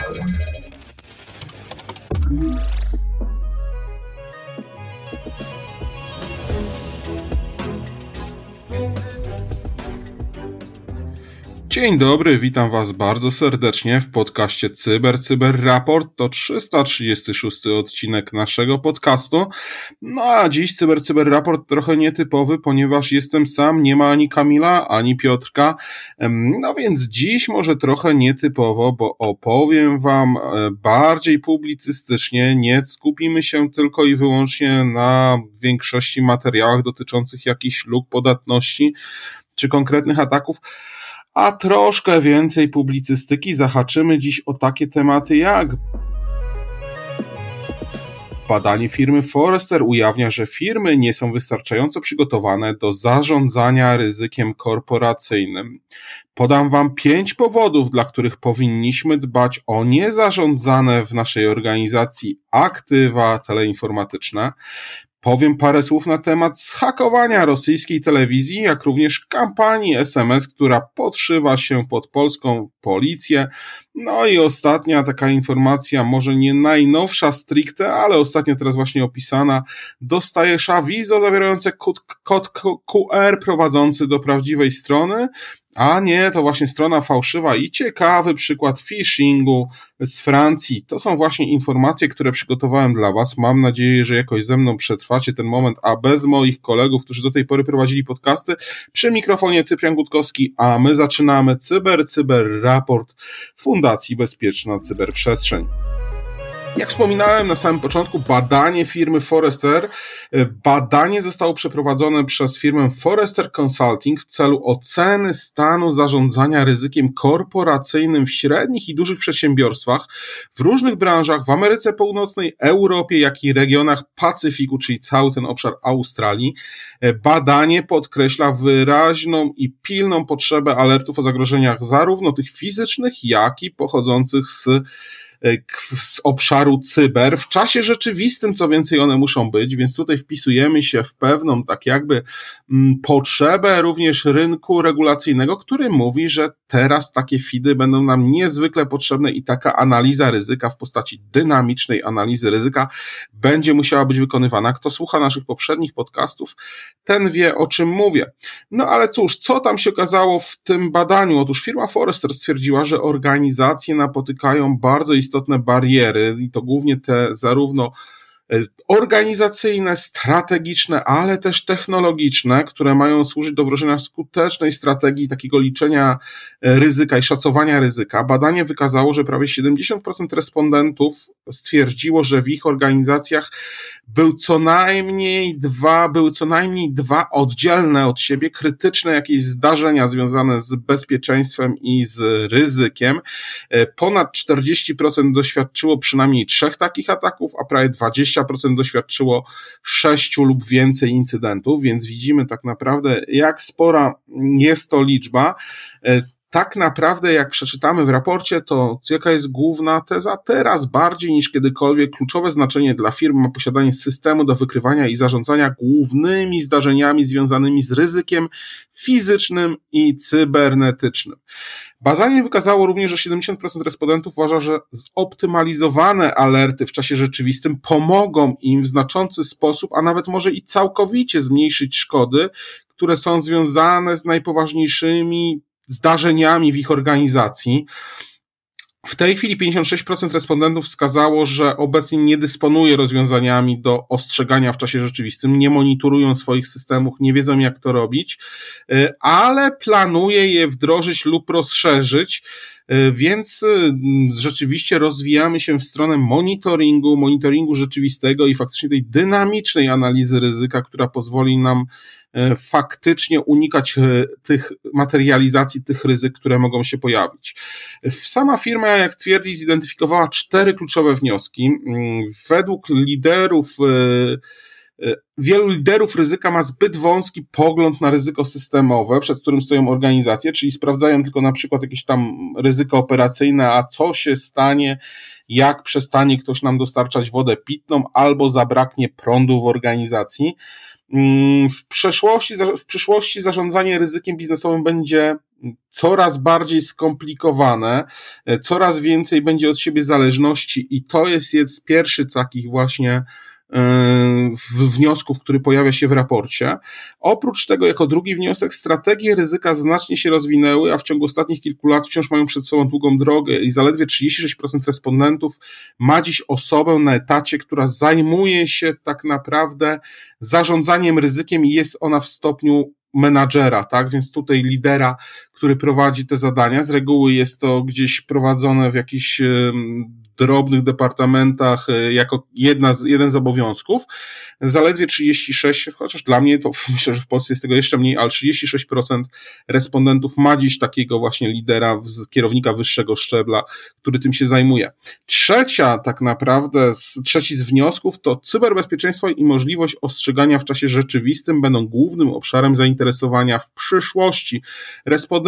Thank you. Dzień dobry, witam Was bardzo serdecznie w podcaście Cyber Cyber Raport. To 336 odcinek naszego podcastu. No a dziś Cyber Cyber Raport trochę nietypowy, ponieważ jestem sam, nie ma ani Kamila, ani Piotrka. No więc dziś może trochę nietypowo, bo opowiem Wam e, bardziej publicystycznie. Nie skupimy się tylko i wyłącznie na większości materiałach dotyczących jakichś luk podatności czy konkretnych ataków a troszkę więcej publicystyki zahaczymy dziś o takie tematy jak Badanie firmy Forrester ujawnia, że firmy nie są wystarczająco przygotowane do zarządzania ryzykiem korporacyjnym. Podam Wam pięć powodów, dla których powinniśmy dbać o niezarządzane w naszej organizacji aktywa teleinformatyczne. Powiem parę słów na temat zhakowania rosyjskiej telewizji, jak również kampanii SMS, która podszywa się pod polską policję. No i ostatnia taka informacja, może nie najnowsza stricte, ale ostatnio teraz właśnie opisana. Dostajesz awizo zawierające kod, kod QR prowadzący do prawdziwej strony, a nie, to właśnie strona fałszywa i ciekawy przykład phishingu z Francji. To są właśnie informacje, które przygotowałem dla Was. Mam nadzieję, że jakoś ze mną przetrwacie ten moment, a bez moich kolegów, którzy do tej pory prowadzili podcasty, przy mikrofonie Cyprian Gutkowski, a my zaczynamy Cyber Cyber Raport Fundacji Bezpieczna Cyberprzestrzeń. Jak wspominałem na samym początku, badanie firmy Forrester. E, badanie zostało przeprowadzone przez firmę Forrester Consulting w celu oceny stanu zarządzania ryzykiem korporacyjnym w średnich i dużych przedsiębiorstwach w różnych branżach w Ameryce Północnej, Europie, jak i regionach Pacyfiku, czyli cały ten obszar Australii. E, badanie podkreśla wyraźną i pilną potrzebę alertów o zagrożeniach zarówno tych fizycznych, jak i pochodzących z z obszaru cyber w czasie rzeczywistym, co więcej one muszą być, więc tutaj wpisujemy się w pewną tak jakby mm, potrzebę również rynku regulacyjnego, który mówi, że teraz takie feedy będą nam niezwykle potrzebne i taka analiza ryzyka w postaci dynamicznej analizy ryzyka będzie musiała być wykonywana. Kto słucha naszych poprzednich podcastów, ten wie o czym mówię. No ale cóż, co tam się okazało w tym badaniu? Otóż firma Forrester stwierdziła, że organizacje napotykają bardzo istotne istotne bariery i to głównie te zarówno organizacyjne, strategiczne, ale też technologiczne, które mają służyć do wdrożenia skutecznej strategii takiego liczenia e, ryzyka i szacowania ryzyka. Badanie wykazało, że prawie 70% respondentów stwierdziło, że w ich organizacjach był co najmniej dwa, były co najmniej dwa oddzielne od siebie krytyczne jakieś zdarzenia związane z bezpieczeństwem i z ryzykiem. E, ponad 40% doświadczyło przynajmniej trzech takich ataków, a prawie 20 20% doświadczyło sześciu lub więcej incydentów, więc widzimy tak naprawdę, jak spora jest to liczba e, tak naprawdę, jak przeczytamy w raporcie, to jaka jest główna teza? Teraz bardziej niż kiedykolwiek kluczowe znaczenie dla firm ma posiadanie systemu do wykrywania i zarządzania głównymi zdarzeniami związanymi z ryzykiem fizycznym i cybernetycznym. Bazanie wykazało również, że 70% respondentów uważa, że zoptymalizowane alerty w czasie rzeczywistym pomogą im w znaczący sposób, a nawet może i całkowicie zmniejszyć szkody, które są związane z najpoważniejszymi zdarzeniami w ich organizacji. W tej chwili 56% respondentów wskazało, że obecnie nie dysponuje rozwiązaniami do ostrzegania w czasie rzeczywistym, nie monitorują swoich systemów, nie wiedzą jak to robić, y, ale planuje je wdrożyć lub rozszerzyć. Y, więc y, rzeczywiście rozwijamy się w stronę monitoringu, monitoringu rzeczywistego i faktycznie tej dynamicznej analizy ryzyka, która pozwoli nam faktycznie unikać e, tych materializacji tych ryzyk, które mogą się pojawić. Sama firma, jak twierdzi, zidentyfikowała cztery kluczowe wnioski. Mm, według liderów e, wielu liderów ryzyka ma zbyt wąski pogląd na ryzyko systemowe, przed którym stoją organizacje, czyli sprawdzają tylko na przykład jakieś tam ryzyko operacyjne, a co się stanie, jak przestanie ktoś nam dostarczać wodę pitną albo zabraknie prądu w organizacji. Mm, w przeszłości, w przyszłości zarządzanie ryzykiem biznesowym będzie coraz bardziej skomplikowane, coraz więcej będzie od siebie zależności i to jest, jest pierwszy takich właśnie wniosków, który pojawia się w raporcie. Oprócz tego, jako drugi wniosek, strategie ryzyka znacznie się rozwinęły, a w ciągu ostatnich kilku lat wciąż mają przed sobą długą drogę i zaledwie 36% respondentów ma dziś osobę na etacie, która zajmuje się tak naprawdę zarządzaniem ryzykiem i jest ona w stopniu menadżera, tak? Więc tutaj lidera, który prowadzi te zadania. Z reguły jest to gdzieś prowadzone w jakiś drobnych departamentach e, jako jedna z, jeden z obowiązków. Zaledwie 36, chociaż dla mnie to myślę, że w Polsce jest tego jeszcze mniej, ale 36% respondentów ma dziś takiego właśnie lidera, kierownika wyższego szczebla, który tym się zajmuje. Trzecia tak naprawdę, trzeci z wniosków to cyberbezpieczeństwo i możliwość ostrzegania w czasie rzeczywistym będą głównym obszarem zainteresowania w przyszłości.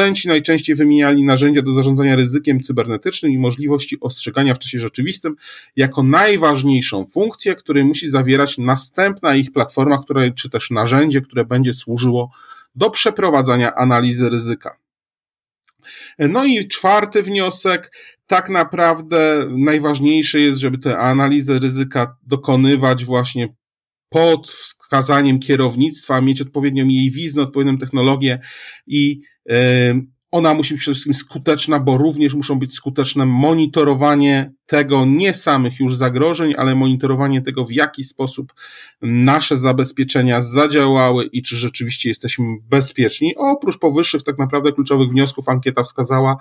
Respondenci najczęściej wymieniali narzędzia do zarządzania ryzykiem cybernetycznym i możliwości ostrzegania w czasie rzeczywistym jako najważniejszą funkcję, której musi zawierać następna ich platforma, która, czy też narzędzie, które będzie służyło do przeprowadzania analizy ryzyka. No i czwarty wniosek, tak naprawdę najważniejsze jest, żeby tę analizę ryzyka dokonywać właśnie pod wskazaniem kierownictwa, mieć odpowiednią jej wizję, odpowiednią technologię i ona musi być przede wszystkim skuteczna, bo również muszą być skuteczne monitorowanie tego, nie samych już zagrożeń, ale monitorowanie tego, w jaki sposób nasze zabezpieczenia zadziałały i czy rzeczywiście jesteśmy bezpieczni. Oprócz powyższych tak naprawdę kluczowych wniosków ankieta wskazała,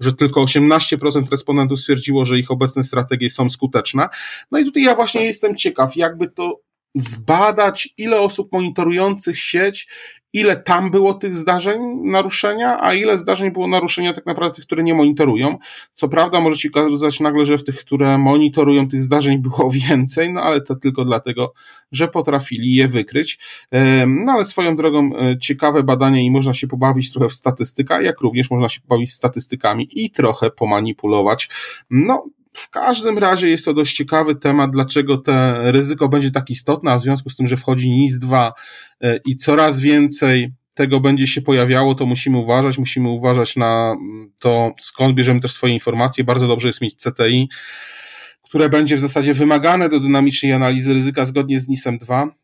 że tylko 18% respondentów stwierdziło, że ich obecne strategie są skuteczne. No i tutaj ja właśnie jestem ciekaw, jakby to zbadać, ile osób monitorujących sieć, ile tam było tych zdarzeń naruszenia, a ile zdarzeń było naruszenia tak naprawdę tych, które nie monitorują. Co prawda może się okazać nagle, że w tych, które monitorują tych zdarzeń było więcej, no ale to tylko dlatego, że potrafili je wykryć. No ale swoją drogą e, ciekawe badanie i można się pobawić trochę w statystyka, jak również można się pobawić statystykami i trochę pomanipulować. No, w każdym razie jest to dość ciekawy temat, dlaczego to ryzyko będzie tak istotne, a w związku z tym, że wchodzi NIS-2 e, i coraz więcej tego będzie się pojawiało, to musimy uważać, musimy uważać na to, skąd bierzemy też swoje informacje. Bardzo dobrze jest mieć CTI, które będzie w zasadzie wymagane do dynamicznej analizy ryzyka zgodnie z NIS-em 2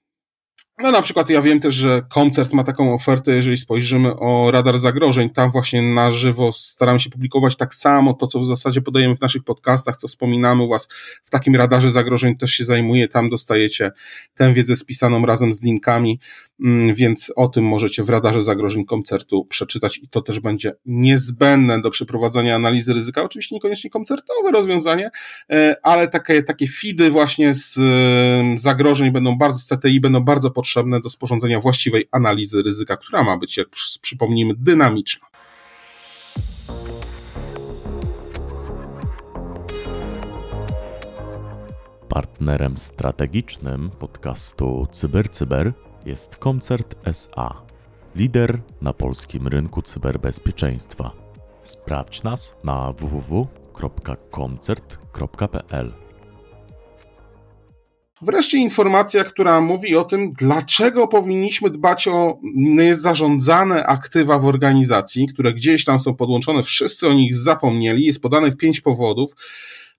no na przykład ja wiem też, że koncert ma taką ofertę, jeżeli spojrzymy o radar zagrożeń, tam właśnie na żywo staramy się publikować tak samo to, co w zasadzie podajemy w naszych podcastach, co wspominamy u Was. W takim radarze zagrożeń też się zajmuje, tam dostajecie tę wiedzę spisaną razem z linkami, mm, więc o tym możecie w radarze zagrożeń koncertu przeczytać i to też będzie niezbędne do przeprowadzania analizy ryzyka, oczywiście niekoniecznie koncertowe rozwiązanie, e, ale takie, takie feedy właśnie z e, zagrożeń będą bardzo, z CTI będą bardzo potrzebne potrzebne do sporządzenia właściwej analizy ryzyka, która ma być, jak przypomnijmy, dynamiczna. Partnerem strategicznym podcastu CyberCyber jest Koncert SA, lider na polskim rynku cyberbezpieczeństwa. Sprawdź nas na www.koncert.pl. Wreszcie informacja, która mówi o tym, dlaczego powinniśmy dbać o niezarządzane aktywa w organizacji, które gdzieś tam są podłączone, wszyscy o nich zapomnieli. Jest podanych pięć powodów.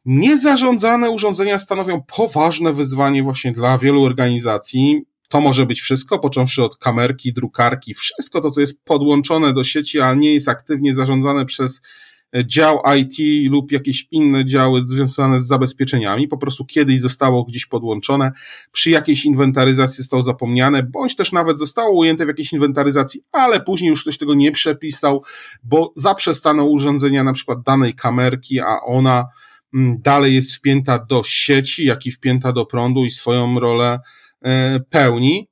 Niezarządzane urządzenia stanowią poważne wyzwanie właśnie dla wielu organizacji. To może być wszystko, począwszy od kamerki, drukarki, wszystko to, co jest podłączone do sieci, a nie jest aktywnie zarządzane przez dział IT lub jakieś inne działy związane z zabezpieczeniami, po prostu kiedyś zostało gdzieś podłączone, przy jakiejś inwentaryzacji zostało zapomniane, bądź też nawet zostało ujęte w jakiejś inwentaryzacji, ale później już ktoś tego nie przepisał, bo zaprzestano urządzenia na przykład danej kamerki, a ona mm, dalej jest wpięta do sieci, jak i wpięta do prądu i swoją rolę e, pełni.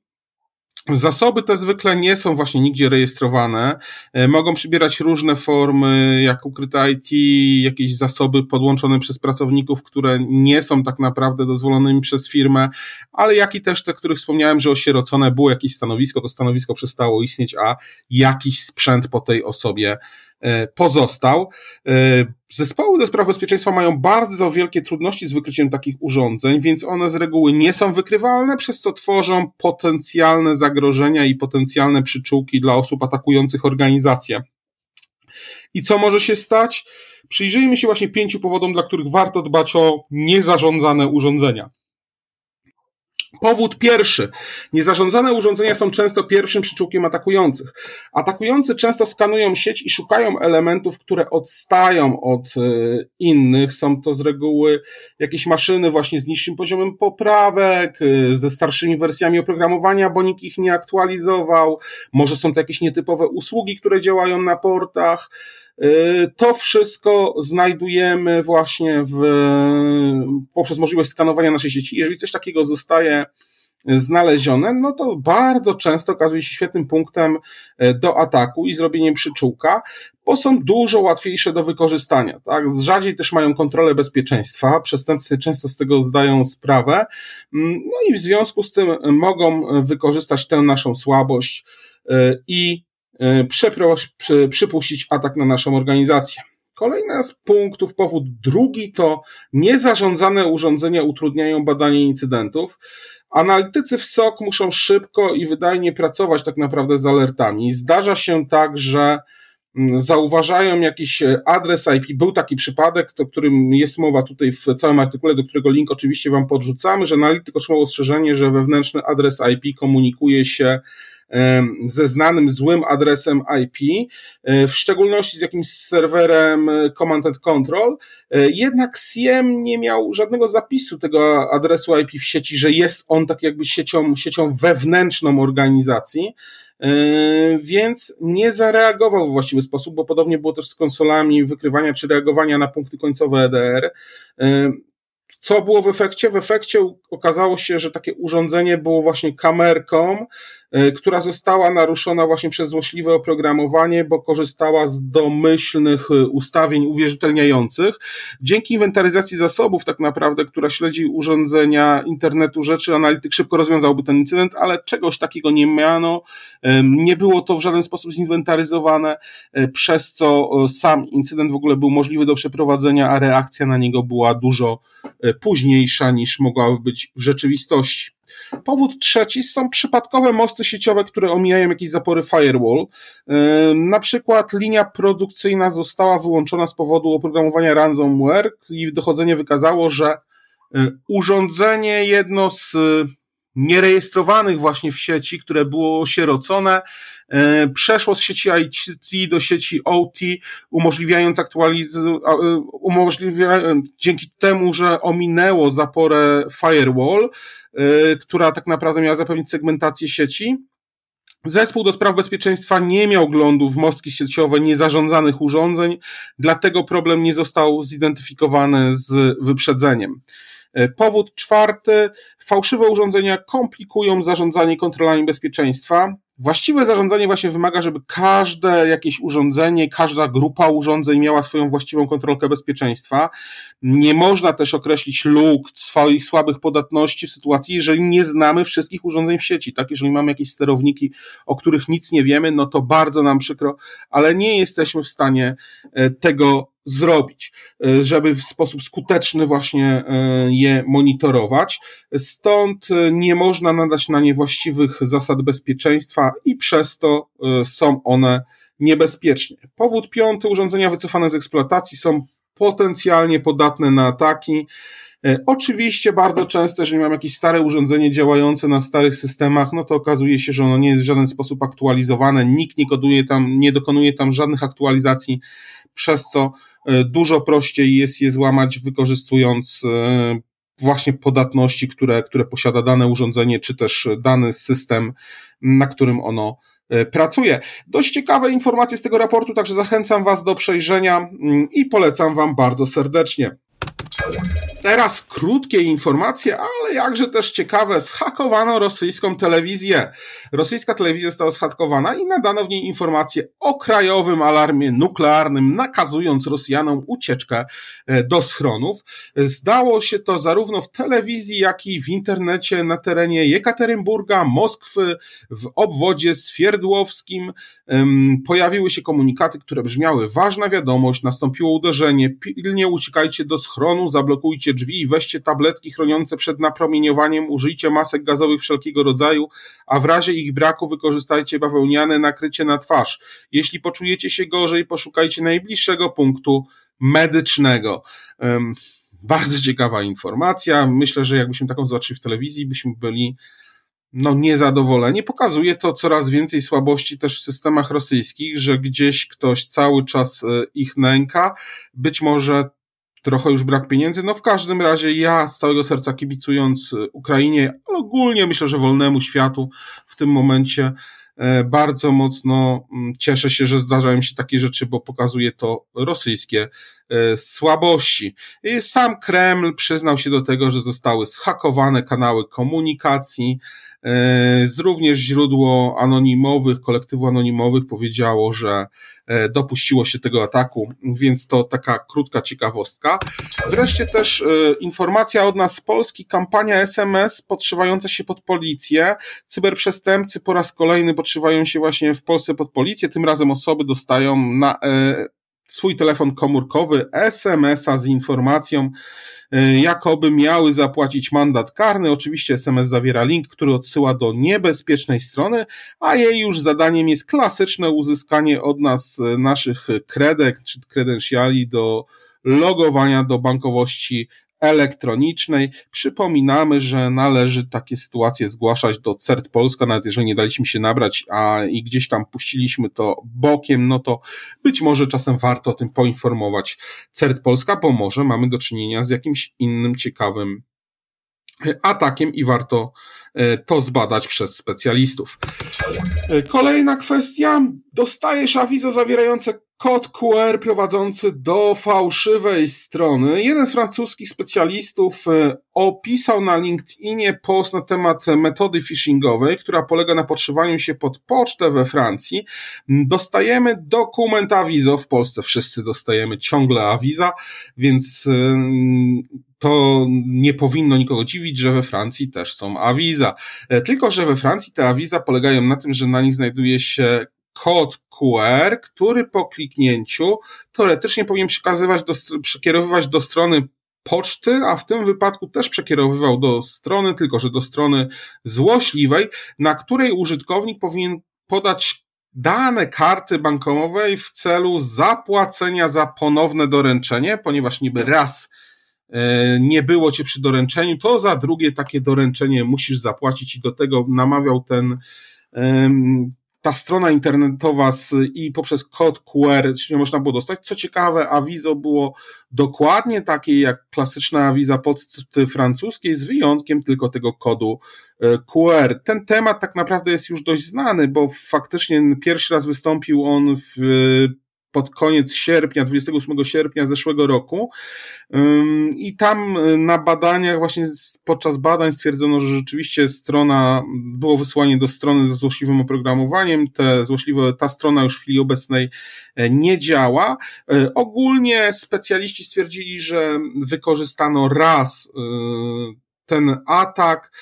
Zasoby te zwykle nie są właśnie nigdzie rejestrowane. E, mogą przybierać różne formy, jak ukryte IT, jakieś zasoby podłączone przez pracowników, które nie są tak naprawdę dozwolonymi przez firmę, ale jak i też te, których wspomniałem, że osierocone było jakieś stanowisko, to stanowisko przestało istnieć, a jakiś sprzęt po tej osobie pozostał. E, zespoły do spraw bezpieczeństwa mają bardzo wielkie trudności z wykryciem takich urządzeń, więc one z reguły nie są wykrywalne, przez co tworzą potencjalne zagrożenia i potencjalne przyczółki dla osób atakujących organizację. I co może się stać? Przyjrzyjmy się właśnie pięciu powodom, dla których warto dbać o niezarządzane urządzenia. Powód pierwszy. Niezarządzane urządzenia są często pierwszym przyczółkiem atakujących. Atakujący często skanują sieć i szukają elementów, które odstają od e, innych. Są to z reguły jakieś maszyny właśnie z niższym poziomem poprawek, e, ze starszymi wersjami oprogramowania, bo nikt ich nie aktualizował. Może są to jakieś nietypowe usługi, które działają na portach. Y, to wszystko znajdujemy właśnie w, poprzez możliwość skanowania naszej sieci. Jeżeli coś takiego zostaje znalezione, no to bardzo często okazuje się świetnym punktem y, do ataku i zrobieniem przyczółka, bo są dużo łatwiejsze do wykorzystania. Tak? Rzadziej też mają kontrolę bezpieczeństwa, przestępcy często z tego zdają sprawę, mm, no i w związku z tym mogą wykorzystać tę naszą słabość y, i E, przypuścić atak na naszą organizację. Kolejny z punktów, powód drugi to niezarządzane urządzenia utrudniają badanie incydentów. Analitycy w SOC muszą szybko i wydajnie pracować tak naprawdę z alertami. Zdarza się tak, że mm, zauważają jakiś e, adres IP. Był taki przypadek, o którym jest mowa tutaj w całym artykule, do którego link oczywiście Wam podrzucamy, że analityk otrzymał ostrzeżenie, że wewnętrzny adres IP komunikuje się ze znanym złym adresem IP, e, w szczególności z jakimś serwerem e, Command and Control. E, jednak SIEM nie miał żadnego zapisu tego adresu IP w sieci, że jest on tak jakby siecią, siecią wewnętrzną organizacji więc nie zareagował w właściwy sposób, bo podobnie było też z konsolami wykrywania czy reagowania na punkty końcowe EDR. Co było w efekcie? W efekcie okazało się, że takie urządzenie było właśnie kamerką, która została naruszona właśnie przez złośliwe oprogramowanie, bo korzystała z domyślnych e, ustawień uwierzytelniających. Dzięki inwentaryzacji zasobów, tak naprawdę, która śledzi urządzenia internetu rzeczy, analityk szybko rozwiązałby ten incydent, ale czegoś takiego nie miano. Nie było to w żaden sposób zinwentaryzowane, e, przez co sam incydent w ogóle był możliwy do przeprowadzenia, a reakcja na niego była dużo późniejsza niż mogłaby być w rzeczywistości. Powód trzeci są przypadkowe mosty sieciowe, które omijają jakieś zapory firewall. Na przykład linia produkcyjna została wyłączona z powodu oprogramowania ransomware i dochodzenie wykazało, że y, urządzenie jedno z nierejestrowanych właśnie w sieci, które było sierocone, y, przeszło z sieci IT do sieci OT, umożliwiając aktualizację, umożliwiając, dzięki temu, że ominęło zaporę firewall, która tak naprawdę miała zapewnić segmentację sieci. Zespół do spraw bezpieczeństwa nie miał glądu w mostki sieciowe niezarządzanych urządzeń, dlatego problem nie został zidentyfikowany z wyprzedzeniem. Y, powód czwarty, fałszywe urządzenia komplikują zarządzanie kontrolami bezpieczeństwa. Właściwe zarządzanie właśnie wymaga, żeby każde jakieś urządzenie, każda grupa urządzeń miała swoją właściwą kontrolkę bezpieczeństwa. Nie można też określić luk swoich słabych podatności w sytuacji, jeżeli nie znamy wszystkich urządzeń w sieci. Tak, jeżeli mamy jakieś sterowniki, o których nic nie wiemy, no to bardzo nam przykro, ale nie jesteśmy w stanie e, tego zrobić, e, żeby w sposób skuteczny właśnie e, je monitorować. Stąd nie można nadać na nie właściwych zasad bezpieczeństwa i przez to są one niebezpieczne. Powód piąty, urządzenia wycofane z eksploatacji są potencjalnie podatne na ataki. Oczywiście bardzo często, jeżeli mam jakieś stare urządzenie działające na starych systemach, no to okazuje się, że ono nie jest w żaden sposób aktualizowane, nikt nie koduje tam, nie dokonuje tam żadnych aktualizacji, przez co E, dużo prościej jest je złamać, wykorzystując właśnie podatności, które, które posiada dane urządzenie, czy też dany system, na którym ono e, pracuje. Dość ciekawe informacje z tego raportu, także zachęcam Was do przejrzenia mm, i polecam Wam bardzo serdecznie. Teraz krótkie informacje, ale jakże też ciekawe, zhakowano rosyjską telewizję. Rosyjska telewizja została zhakowana i nadano w niej informacje o krajowym alarmie nuklearnym, nakazując Rosjanom ucieczkę e, do schronów. Zdało się to zarówno w telewizji, jak i w internecie na terenie Jekaterynburga, Moskwy, w obwodzie Swierdłowskim. Pojawiły się komunikaty, które brzmiały: Ważna wiadomość, nastąpiło uderzenie, pilnie uciekajcie do schronu, zablokujcie drzwi i weźcie tabletki chroniące przed napromieniowaniem, użyjcie masek gazowych wszelkiego rodzaju, a w razie ich braku wykorzystajcie bawełniane nakrycie na twarz. Jeśli poczujecie się gorzej, poszukajcie najbliższego punktu medycznego. Um, bardzo ciekawa informacja. Myślę, że jakbyśmy taką zobaczyli w telewizji, byśmy byli no, niezadowoleni. Pokazuje to coraz więcej słabości też w systemach rosyjskich, że gdzieś ktoś cały czas e, ich nęka. Być może trochę już brak pieniędzy. No w każdym razie ja z całego serca kibicując e, Ukrainie, ale ogólnie myślę, że wolnemu światu w tym momencie e, bardzo mocno mm, cieszę się, że zdarzają się takie rzeczy, bo pokazuje to rosyjskie słabości. Sam Kreml przyznał się do tego, że zostały zhakowane kanały komunikacji, E, z również źródło anonimowych, kolektywu anonimowych powiedziało, że e, dopuściło się tego ataku, więc to taka krótka ciekawostka. Wreszcie też e, informacja od nas z Polski, kampania SMS podszywająca się pod policję. Cyberprzestępcy po raz kolejny podszywają się właśnie w Polsce pod policję, tym razem osoby dostają na swój telefon komórkowy SMS-a z informacją, e, jakoby miały zapłacić mandat karny. Oczywiście SMS zawiera link, który odsyła do niebezpiecznej strony, a jej już zadaniem jest klasyczne uzyskanie od nas e, naszych kredek czy kredensiali do logowania do bankowości elektronicznej. Przypominamy, że należy takie sytuacje zgłaszać do CERT Polska, nawet jeżeli nie daliśmy się nabrać, a i gdzieś tam puściliśmy to bokiem, no to być może czasem warto o tym poinformować CERT Polska, bo może mamy do czynienia z jakimś innym ciekawym atakiem i warto e, to zbadać przez specjalistów. E, kolejna kwestia. Dostajesz awizo zawierające kod QR prowadzący do fałszywej strony. Jeden z francuskich specjalistów e, opisał na LinkedInie post na temat metody phishingowej, która polega na podszywaniu się pod pocztę we Francji. Dostajemy dokument awizo, w Polsce wszyscy dostajemy ciągle awiza, więc to nie powinno nikogo dziwić, że we Francji też są awiza. E, tylko, że we Francji te awiza polegają na tym, że na nich znajduje się kod QR, który po kliknięciu teoretycznie powinien przekazywać do, przekierowywać do strony poczty, a w tym wypadku też przekierowywał do strony, tylko że do strony złośliwej, na której użytkownik powinien podać dane karty bankowej w celu zapłacenia za ponowne doręczenie, ponieważ niby raz E, nie było cię przy doręczeniu, to za drugie takie doręczenie musisz zapłacić i do tego namawiał ten ta strona internetowa z, i poprzez kod QR można było dostać. Co ciekawe, awizo było dokładnie takie jak klasyczna awiza poczty francuskiej, z wyjątkiem tylko tego kodu e, QR. Ten temat tak naprawdę jest już dość znany, bo faktycznie pierwszy raz wystąpił on w pod koniec sierpnia, 28 sierpnia zeszłego roku. I tam y, na badaniach, właśnie podczas badań stwierdzono, że rzeczywiście strona, było wysłanie do strony ze złośliwym oprogramowaniem. Te złośliwe, ta strona już w chwili obecnej e, nie działa. E, ogólnie specjaliści stwierdzili, że wykorzystano raz y, ten atak,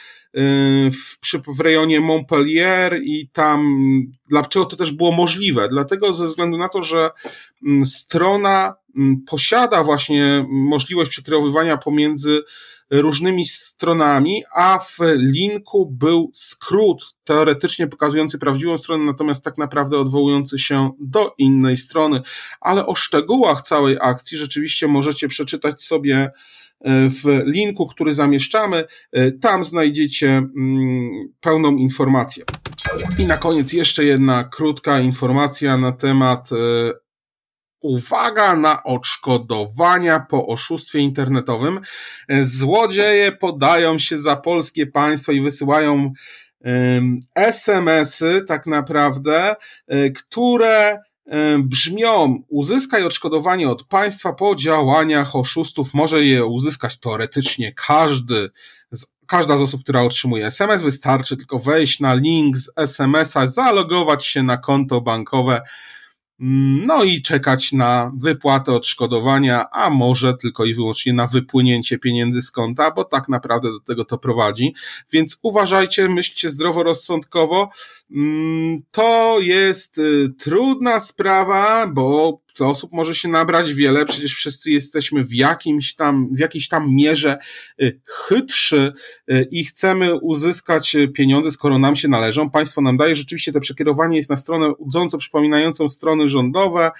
w, przy, w rejonie Montpellier i tam, dlaczego to też było możliwe? Dlatego ze względu na to, że mm, strona posiada właśnie możliwość przekierowywania pomiędzy różnymi stronami, a w linku był skrót teoretycznie pokazujący prawdziwą stronę, natomiast tak naprawdę odwołujący się do innej strony. Ale o szczegółach całej akcji rzeczywiście możecie przeczytać sobie E, w linku, który zamieszczamy. E, tam znajdziecie mm, pełną informację. I na koniec jeszcze jedna krótka informacja na temat e, Uwaga na odszkodowania po oszustwie internetowym. Złodzieje podają się za polskie państwo i wysyłają SMS-y, tak naprawdę, które brzmią: uzyskaj odszkodowanie od państwa po działaniach oszustów. Może je uzyskać teoretycznie każdy z każda z osób, która otrzymuje SMS, wystarczy tylko wejść na link z SMS-a, zalogować się na konto bankowe, no i czekać na wypłatę odszkodowania, a może tylko i wyłącznie na wypłynięcie pieniędzy z konta, bo tak naprawdę do tego to prowadzi. Więc uważajcie, myślcie zdroworozsądkowo. Mm, to jest y, trudna sprawa, bo osób może się nabrać wiele, przecież wszyscy jesteśmy w jakimś tam, w jakiejś tam mierze y, chytrzy y, i chcemy uzyskać pieniądze, skoro nam się należą. Państwo nam daje, rzeczywiście to przekierowanie jest na stronę udząco przypominającą strony rządowe,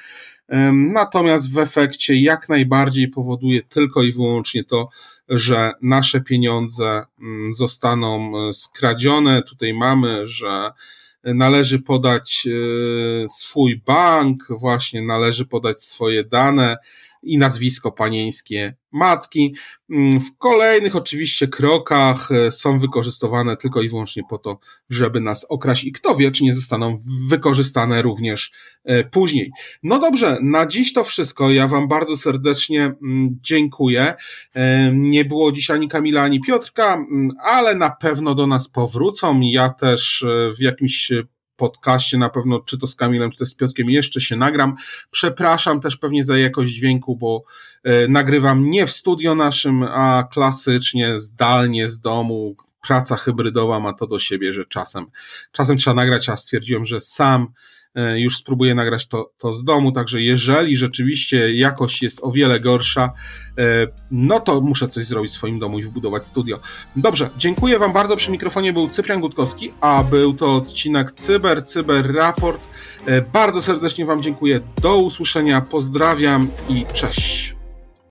natomiast w efekcie jak najbardziej powoduje tylko i wyłącznie to, że nasze pieniądze mm, zostaną y, skradzione. Tutaj mamy, że należy podać e, swój bank, właśnie należy podać swoje dane i nazwisko panieńskie matki. Mm, w kolejnych oczywiście krokach e, są wykorzystywane tylko i wyłącznie po to, żeby nas okraść i kto wie, czy nie zostaną wykorzystane również e, później. No dobrze, na dziś to wszystko. Ja Wam bardzo serdecznie mm, dziękuję. E, nie było dziś ani Kamila, ani Piotrka, mm, ale na pewno do nas powrócą. Ja też w jakimś podcaście na pewno, czy to z Kamilem, czy z Piotrkiem, jeszcze się nagram. Przepraszam też pewnie za jakość dźwięku, bo e, nagrywam nie w studio naszym, a klasycznie, zdalnie z domu. Praca hybrydowa ma to do siebie, że czasem, czasem trzeba nagrać, a stwierdziłem, że sam już spróbuję nagrać to, to z domu, także jeżeli rzeczywiście jakość jest o wiele gorsza, e, no to muszę coś zrobić w swoim domu i wbudować studio. Dobrze, dziękuję Wam bardzo. Przy mikrofonie był Cyprian Gutkowski, a był to odcinek Cyber, Cyber Raport. E, bardzo serdecznie Wam dziękuję. Do usłyszenia, pozdrawiam i cześć.